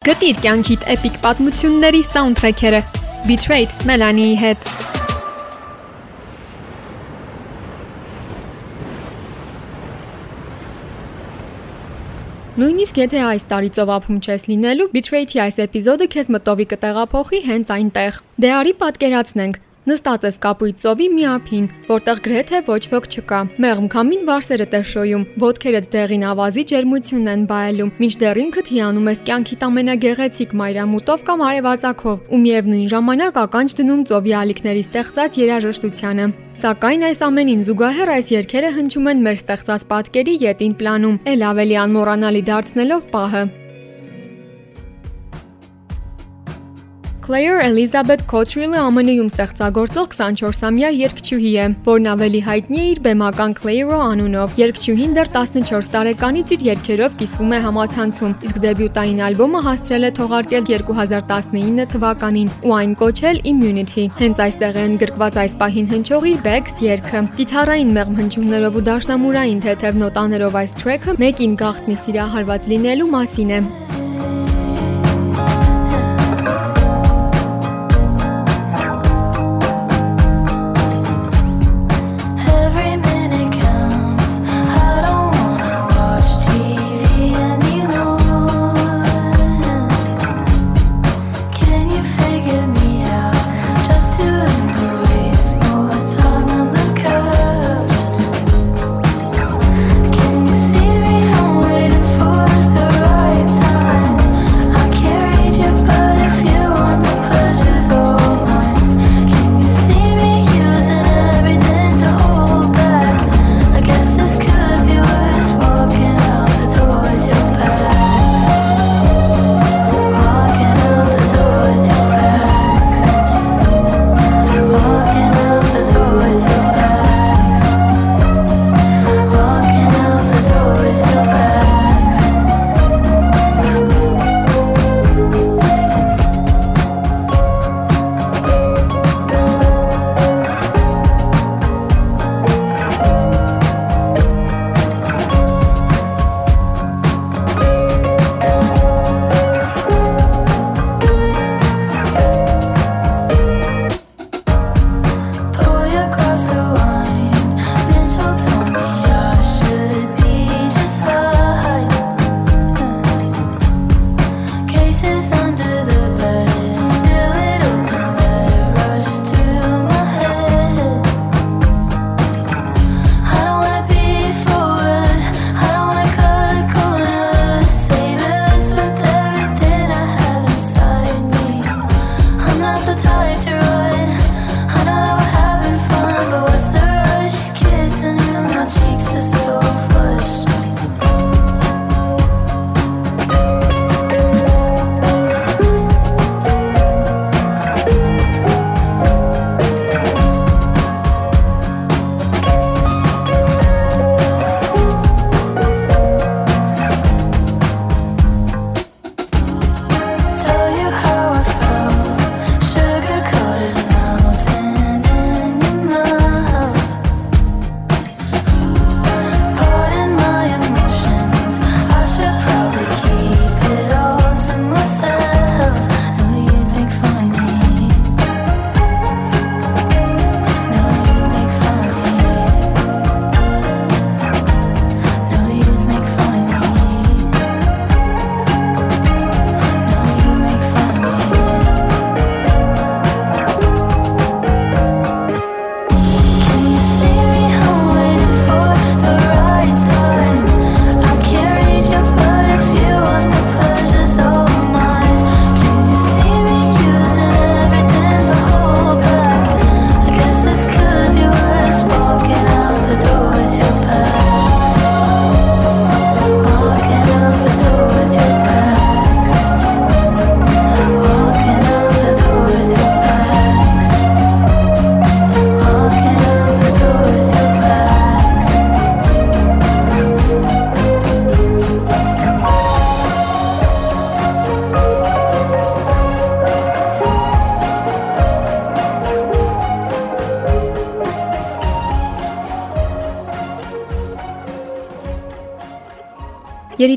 Գտիր կյանքիդ էպիկ պատմությունների սաունդթրեքերը. Betrayed Melanie-ի հետ։ Նույնիսկ եթե այս տարի ծովափում չես լինելու, Betrayed-ի այս էպիզոդը քեզ մտովի կտեղափոխի հենց այնտեղ։ Դե արի պատկերացնենք, Նստած ես կապույտ ծովի մի ափին, որտեղ գրեթե ոչ ոք չկա։ Մեղմ քամին վարսերդ է շոյում, ոտքերդ դեղին ավազի ջերմությունն են բայելում, մինչդեռ ինքդ հիանում ես կյանքիդ ամենագեղեցիկ մայրամուտով կամ արևածագով, ու միևնույն ժամանակ ականջ դնում ծովի ալիքների ստեղծած երաժշտությանը։ Սակայն այս ամենին զուգահեռ այս երգերը հնչում են մեր ստեղծած պատկերի յետին պլանում, ել ավելի անմոռանալի դարձնելով պահը։ Claire Elizabeth Cottrell-ը ԱՄՆ-ում ստեղծագործող 24-ամյա երգչուհի է, որն ավելի հայտնի է իր բեմական Clairo անունով։ Երգչուհին դեռ 14 տարեկանից իր երգերով կիսվում է համացանցում, իսկ դեբյուտային ալբոմը հասցրել է թողարկել 2019 թվականին ու այն կոչել Immunity։ Հենց այստեղ է ընդգրկված այս պահին հնչող իր Bags երգը։ Գիտարային մեղմ հնչյուններով ու դաշնամուրային թեթև նոտաներով այս թրեքը մեկին գաղտնի սիրահարված լինելու մասին է։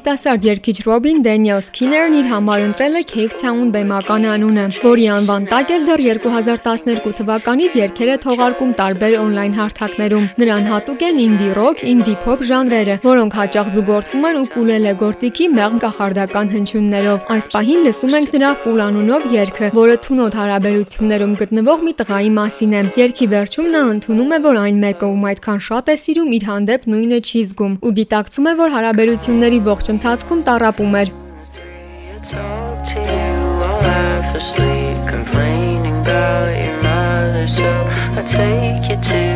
Երիտասարդ երգիչ Ռոբին Դենիել Սքիներն իր համար ընտրել է Cape Town բեմական անունը, որի անվան տակ էլ դեռ 2012 թվականից երգեր է թողարկում տարբեր on-line հարթակներում։ Նրան հատուկ են indie rock, indie pop ժանրերը, որոնք հաճախ զուգորդվում են ուկուլելե գործիքի մեղմ կախարդական հնչյուններով։ Այս պահին լսում ենք նրա Full անունով երգը, որը թունոտ հարաբերություններում գտնվող մի տղայի մասին է։ Երգի վերջում նա ընդունում է, որ այն մեկը, ում այդքան շատ է սիրում, իր հանդեպ նույնը չի զգում ու գիտակցում է, որ հարաբերությունների ողջ ընթացքում տարապում էր։ take you to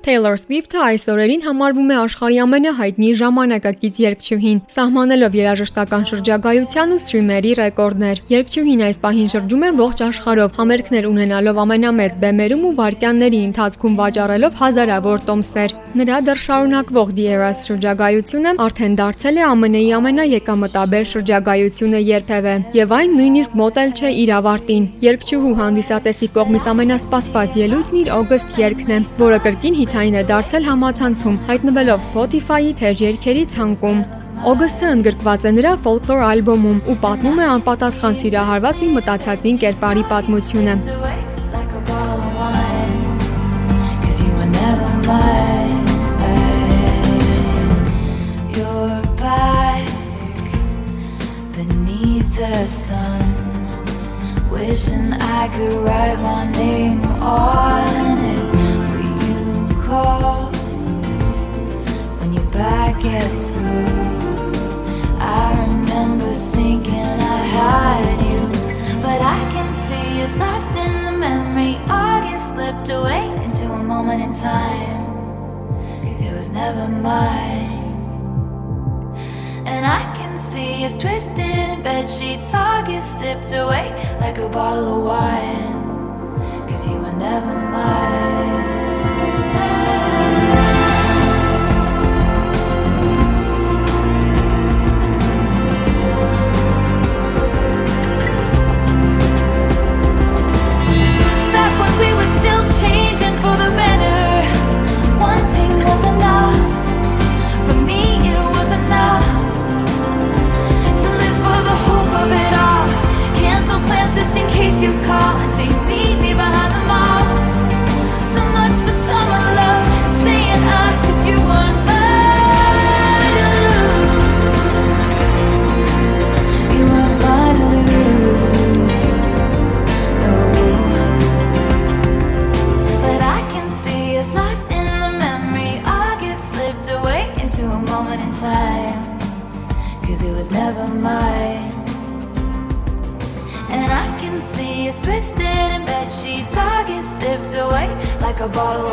Taylor Swift-ը այս օրերին համարվում է աշխարհի ամենահայտնի ժամանակակից երգչուհին, սահմանելով երաժշտական շրջագայության ու սթրիմերի ռեկորդներ։ Երգչուհին այս պահին շրջում է ողջ աշխարհով, համերգներ ունենալով ամենամեծ բեմերում ու վայրկյանների ընթացքում վաճառելով հազարավոր տոմսեր։ Նրա դեռ շարունակվող The Eras շրջագայությունը արդեն դարձել է ԱՄՆ-ի ամենաեկամտաբեր շրջագայությունը երբևէ, եւ այն նույնիսկ մոտ էլ չէ իր ավարտին։ Երգչուհու հանդիսատեսի կողմից ամենասպասված ելույթն իր օգստ երգն է, որը կրկին հիթային է դարձել համացանցում, հայտնվելով Spotify-ի թեժ երգերի ցանկում։ Օգստը ընդգրկված է նրա Folklore ալբոմում ու պատմում է անպատասխան սիրահարված մի մտածածին կերպարի պատմությունը։ the sun. Wishing I could write my name on it. Call when you're back at school? I remember thinking I had you, But I can see it's lost in the memory. August slipped away into a moment in time. Cause it was never mine. And I can see it's twisted in bed sheets. August sipped away like a bottle of wine. Cause you were never mine. You call a bottle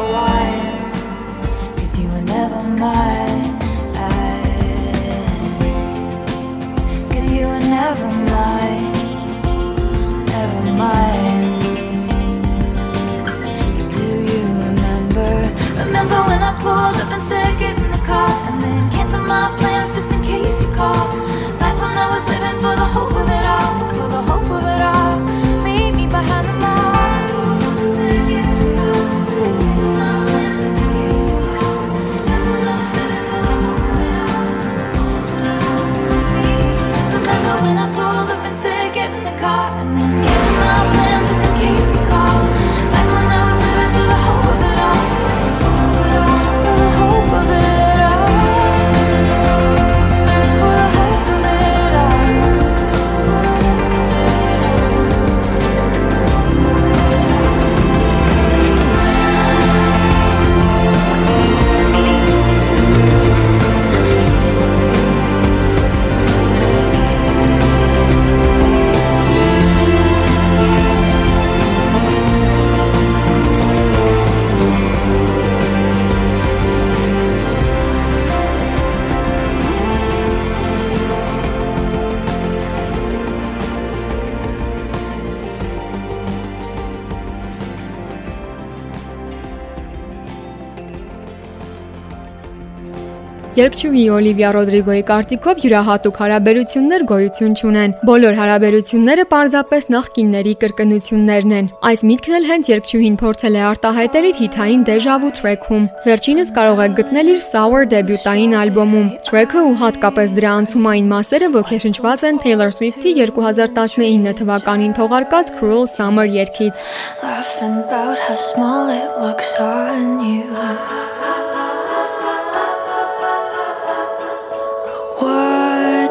Երկչուհի Օլիվիա Ռոդրիգոյի կարծիքով յուրահատուկ հարաբերություններ գոյություն չունեն։ Բոլոր հարաբերությունները պարզապես նախկինների կրկնություններն են։ Այս միտքն էլ հենց երկչուհին փորձել է արտահայտել իր հիթային Deja-vu track-ում։ Վերջինս կարող եք գտնել իր Sour դեբյուտային ալբոմում։ Track-ը ու հատկապես դրա անցումային մասերը ոգեշնչված են Taylor Swift-ի 2019 թվականին թողարկած Cruel Summer երգից։ Laughing about how small it looks on you.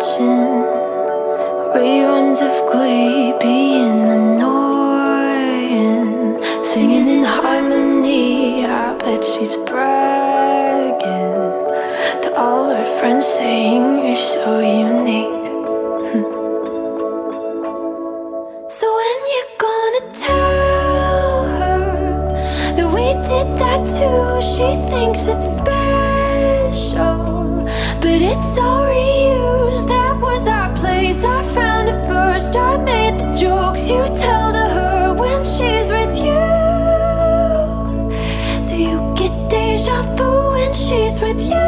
Watching reruns of Glee being annoying, singing in harmony. I bet she's bragging to all her friends, saying you're so unique. So when you're gonna we did that too, she thinks it's special, but it's all reused. That was our place. I found it first. I made the jokes you tell to her when she's with you. Do you get deja vu when she's with you?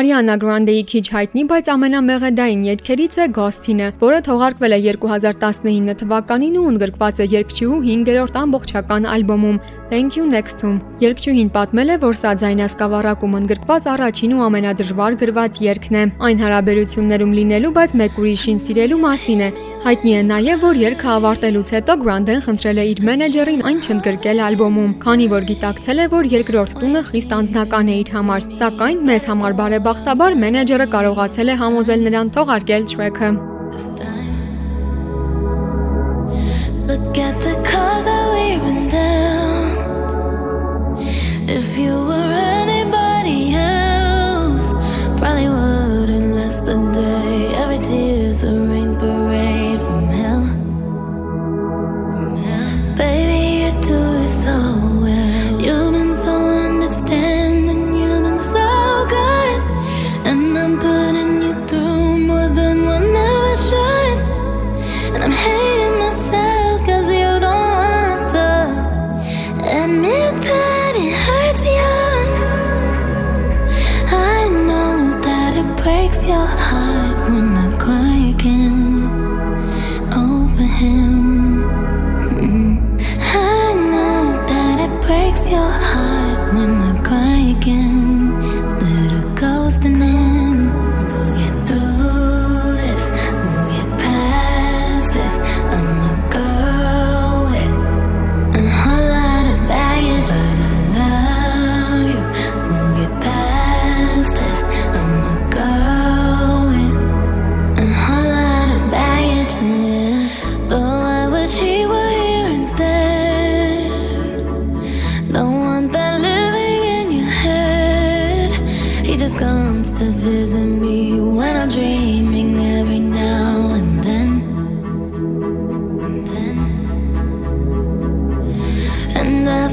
Ariana Grande-ի քիչ հայտնի, բայց ամենամեղեդային երգերից է Ghost-ը, որը թողարկվել է 2019 թվականին ու ընդգրկված է երգչուհու 5-րդ ամբողջական ալբոմում Thank You Next-ում։ Երգչուհին պատմել է, որ սա ձայնասկավառակում ընդգրկված առաջին ու ամենադժվար գրված երգն է։ Այն հարաբերություններում լինելու, բայց մեկ ուրիշին սիրելու մասին է։ Հայտնի է նաև, որ երգը ավարտելուց հետո Grande-ն խնդրել է իր մենեջերին այն չընդգրկել ալբոմում, քանի որ գիտակցել է, որ երկրորդ տունը խիստ անձնական է իր համար։ Սակայն մեզ համար բարեբախտաբար մենեջերը կարողացել է համոզել նրան թրեքը։ this time. Look at the cars that we run down. If you were anybody else, probably wouldn't last the day. Every tear's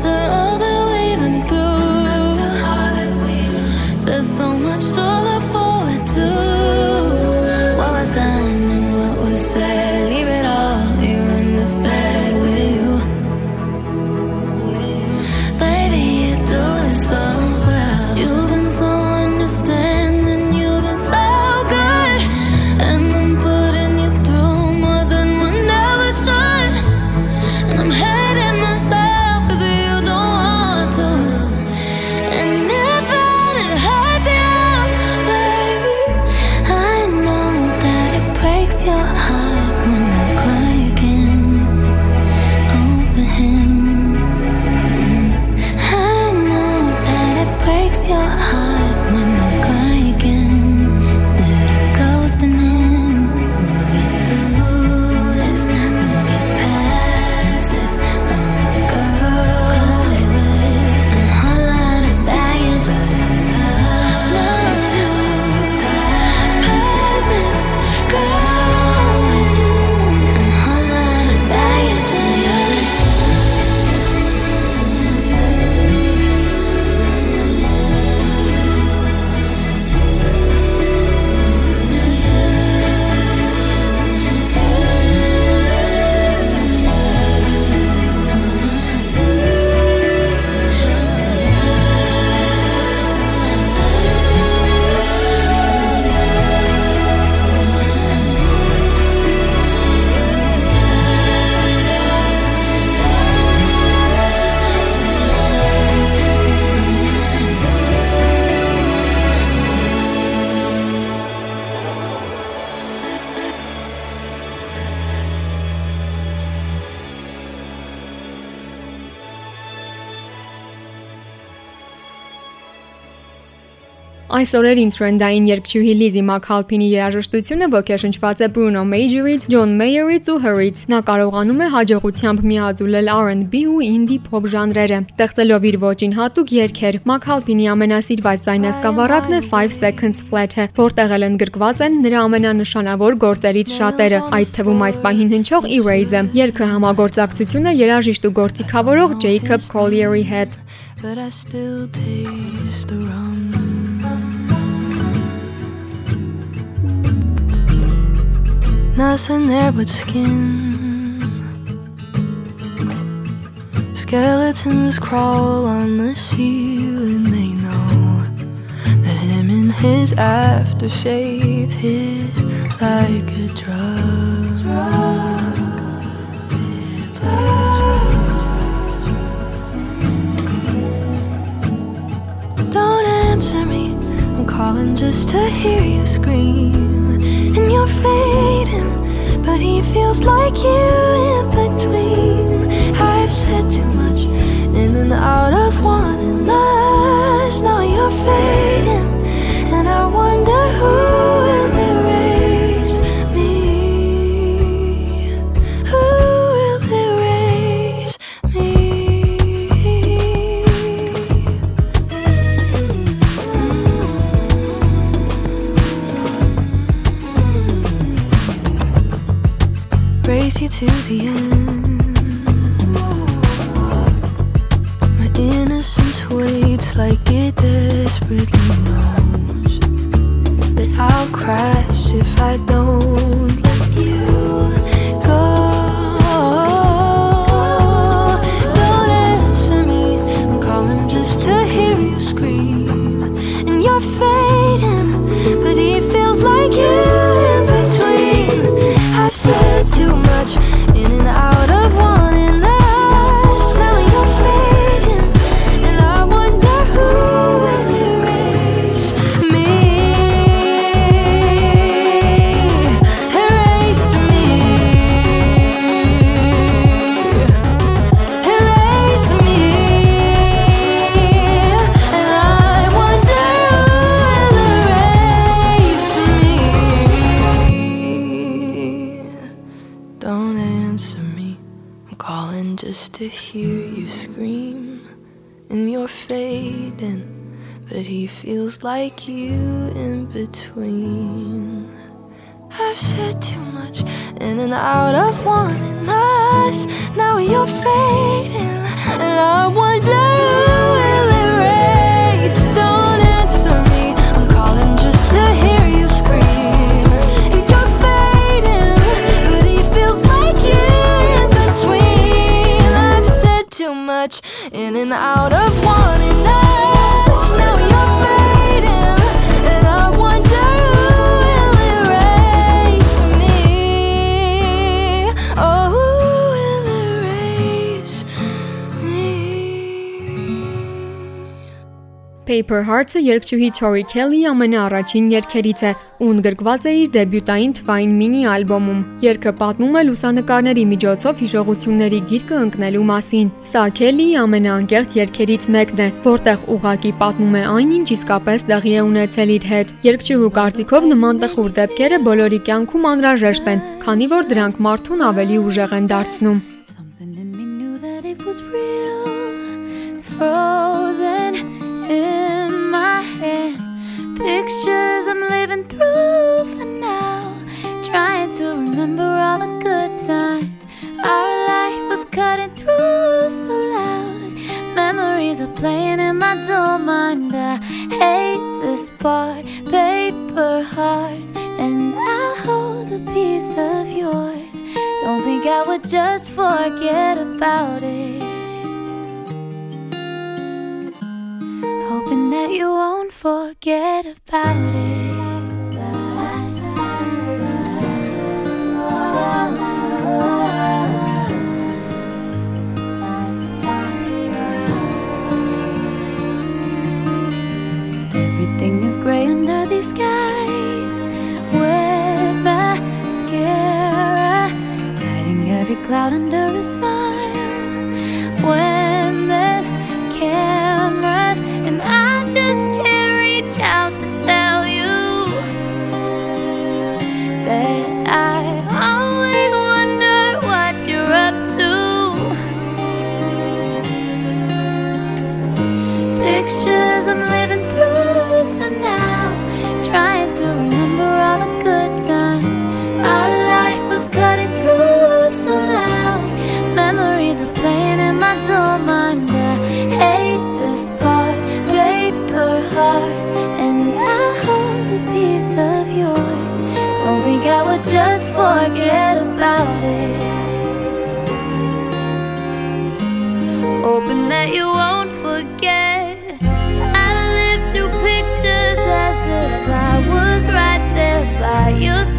after Այս օրերին տրենդային երգչուհի Լիզի Մաքհալփինի երաժշտությունը ոգեշնչված է Bruno Major-ից, John Mayer-ից ու Her-ից։ Նա կարողանում է հաջողությամբ միաձուլել R&B ու indie pop ժանրերը, ստեղծելով իր ոճին հատուկ երգեր։ Մաքհալփինի ամենասիրված ձայնասկավառակն է 5 Seconds Flat-ը, որտեղ էլ ընդգրկված են նրա ամենանշանավոր գործերից շատերը, այդ թվում այս պահին հնչող Erase-ը։ Երգը համագործակցություն է երաժիշտ ու գործիքավորող Jacob Collier-ի հետ։ but I still taste the rum. Nothing there but skin. Skeletons crawl on the ceiling. They know that him and his aftershave hit like a drug. Don't answer me. I'm calling just to hear you scream. You're fading, but he feels like you like you in between. I've said too much in and out of wanting us. Now you're fading, and I wonder who will erase. Don't answer me. I'm calling just to hear you scream. And you're fading, but he feels Paper Hearts-ը երգչուհի Tori Kelly ամենաառաջին երգերից է ու ընդգրկված է իր դեբյուտային թվային մինի ալբոմում։ Երգը պատմում է լուսանկարների միջոցով հիշողությունների գիրկը ընկնելու մասին։ Սա Kelly-ի ամենաանկեղծ երգերից մեկն է, որտեղ ուղակի պատմում է այն, ինչ իսկապես տեղի է ունեցել իր հետ։ Երգչուհու կարծիքով նման տխուր դեպքերը բոլորի կյանքում անհրաժեշտ են, քանի որ դրանք մարդուն ավելի ուժեղ են դարձնում։ Something in me knew that it was real. Frozen in my head. Pictures I'm living through for now. Trying to remember all the good times. Our light was cutting through so loud. Memories are playing in my dull mind. I hate this part, paper heart. And I'll hold a piece of yours. Don't think I would just forget about it. That you won't forget about it. Everything is gray under these skies. Wet mascara, hiding every cloud under a smile. you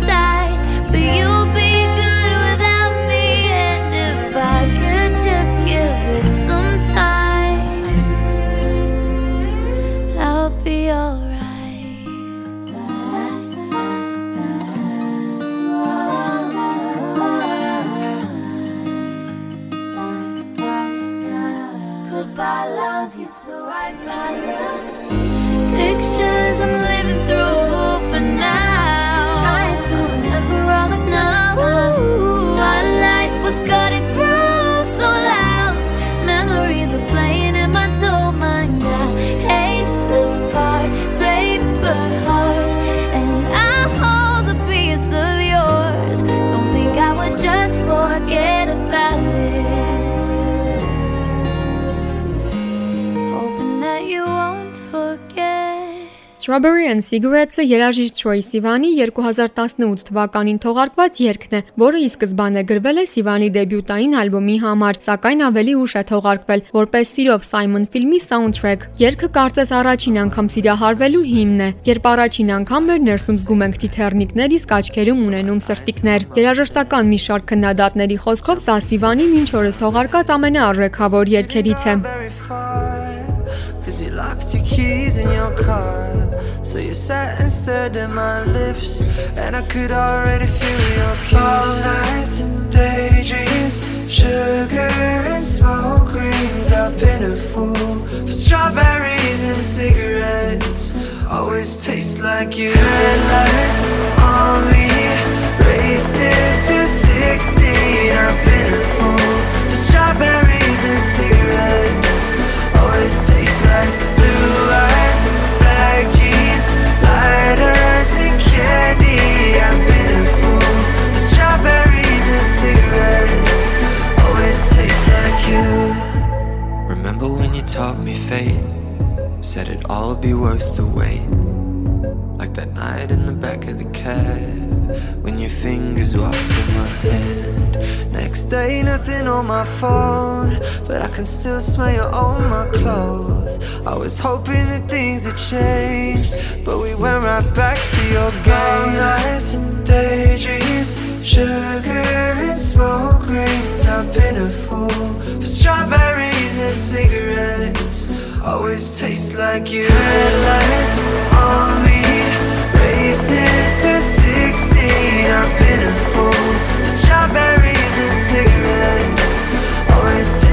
Strawberry and Cigarettes-ը երաժիշտ Troy Sivan-ի 2018 թվականին թողարկված երգն է, որը ի սկզբանե գրվել է Sivan-ի դեբյուտային ալբոմի համար, սակայն ավելի ուշ է թողարկվել որպես Սիրով Simon ֆիլմի soundtrack։ Երգը կարծես առաջին անգամ սիրահարվելու հիմն է, երբ առաջին անգամ մեր ներսում զգում ենք թիթեռնիկներ, իսկ աչքերում ունենում սրտիկներ։ Երաժշտական մի շարք քննադատների խոսքով սա Sivan-ի մինչ օրս թողարկած ամենաարժեքավոր երգերից է։ Cause you locked your keys in your car. So you sat and stared my lips And I could already feel your kiss. All nights, daydreams Sugar and smoke rings I've been a fool For strawberries and cigarettes. Always taste like you. Headlights on me Racing through 16 I've be worth the wait. Like that night in the back of the cab When your fingers walked in my hand. Next day nothing on my phone But I can still smell you on my clothes. I was hoping that things had changed But we went right back to your games. nights and daydreams Sugar and smoke rings. I've been a fool For strawberries and cigarettes Always taste like you Headlights on me. Racing through 16 I've been a fool For strawberries and cigarettes. Always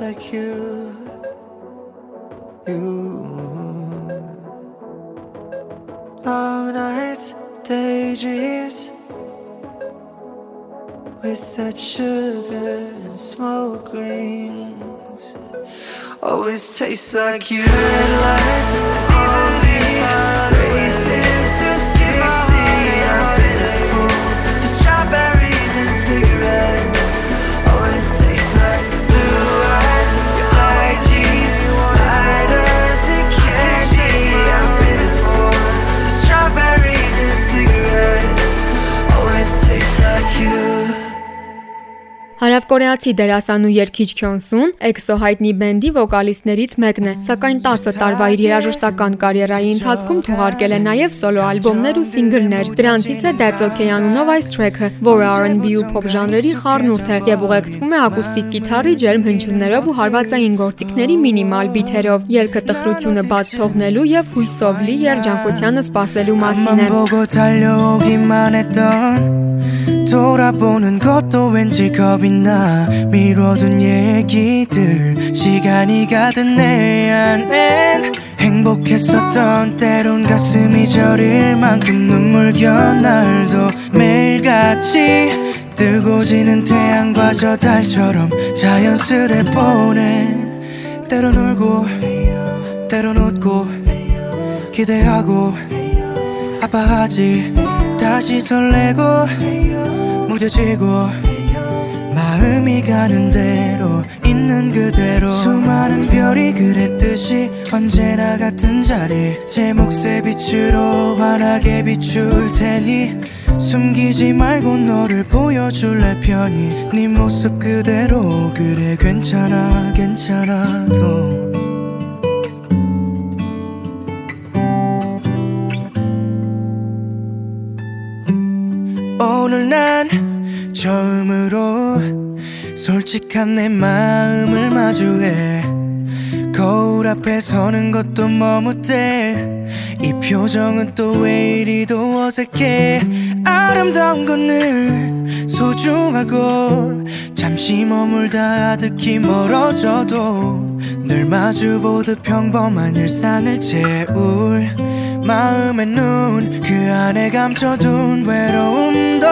like you. You. Long nights, daydreams With that sugar and smoke rings Always tastes like you Headlights on North-կորեացի դերասանու երգիչ Քյոնսուն EXO հայտնի բենդի վոկալիստներից մեկն է, սակայն 10 տարվա իր երաժշտական կարիերայի ընթացքում թողարկել է նաև սոլո ալբոմներ ու սինգլներ։ Դրանցից է That's Okay անունով այս թրեքը, որը R&B ու pop ժանրերի խառնուրդ է եւ ուղեկցվում է ակուստիկ գիթառի ջերմ հնչյուններով ու հարվածային գործիքների մինիմալ բիթերով։ Երգը տխրությունը բաց թողնելու եւ հույսով լի երջանկությանը սպասելու մասին է։ 돌아보는 것도 왠지 겁이 나. 미뤄둔 얘기들 시간이 가든 내 안엔 행복했었던 때론 가슴이 저릴 만큼 눈물겨 날도 매일같이 뜨고 지는 태양과 저 달처럼 자연스레 보내. 때론 울고 때론 웃고 기대하고 아파하지 다시 설레고 무뎌지고 마음이 가는 대로 있는 그대로 수많은 별이 그랬듯이 언제나 같은 자리. 제 몫의 빛으로 환하게 비출 테니 숨기지 말고 너를 보여줄래 편히. 네 모습 그대로 그래 괜찮아 괜찮아 도 오늘 난 처음으로 솔직한 내 마음을 마주해. 거울 앞에 서는 것도 머뭇대 이 표정은 또 왜 이리도 어색해. 아름다운 건늘 소중하고 잠시 머물다 아득히 멀어져도 늘 마주보듯 평범한 일상을 채울 마음의 눈 그 안에 감춰둔 외로움도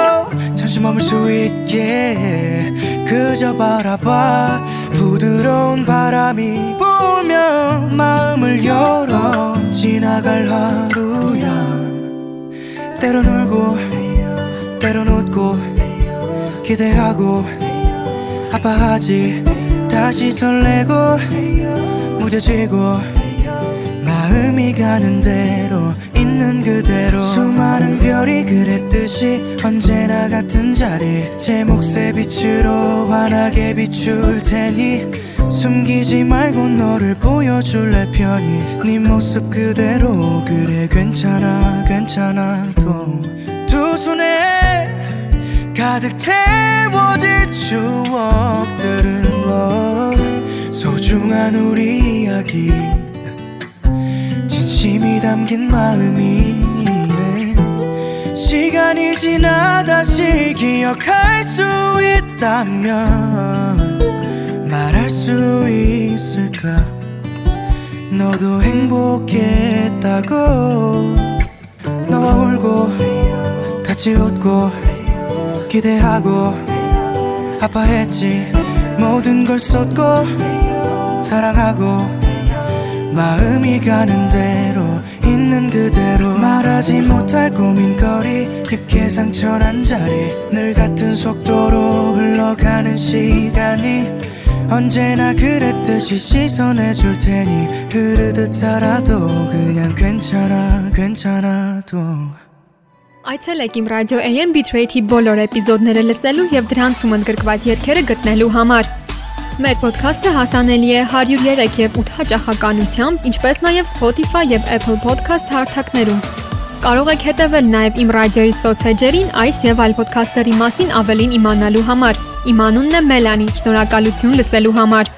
잠시 머물 수 있게 그저 바라봐. 부드러운 바람이 불며 마음을 열어. 지나갈 하루야. 때론 울고 때론 웃고 기대하고. 아파하지 다시 설레고 무뎌지고. 마음이 가는 대로 있는 그대로 수많은 별이 그랬듯이 언제나 같은 자리. 제 몫의 빛으로 환하게 비출 테니 숨기지 말고 너를 보여줄래 편히. 네 모습 그대로 그래 괜찮아 괜찮아도 두 손에 가득 채워질 추억들은 뭐 소중한 우리 이야기 진심이 담긴 마음이 시간이 지나 다시 기억할 수 있다면 말할 수 있을까? 너도 행복했다고 너와 울고 같이 웃고 기대하고 아파했지. 모든 걸 쏟고 사랑하고 마음이 가는 대로 있는 그대로 말하지 못할 고민거리 깊게 상처난 자리 늘 같은 속도로 흘러가는 시간이 언제나 그랬듯이 씻어내 줄 테니 흐르듯 살아도 그냥 괜찮아 괜찮아도 Այցելեք իմ ռադիո AM Bitrate-ի բոլոր էպիզոդները լսելու եւ դրանցում ընդգրկված երգերը գտնելու համար։ Մեր ոդքասթը հասանելի է 103 եւ 8 հաճախականությամբ, ինչպես նաեւ Spotify եւ Apple Podcast հարթակներում։ Կարող եք հետևել նաեւ իմ ռադիոյի սոցհեջերին այս եւ այլ ոդքասթերի մասին ավելին իմանալու համար։ Իմ անունն է Մելանի։ Շնորհակալություն լսելու համար։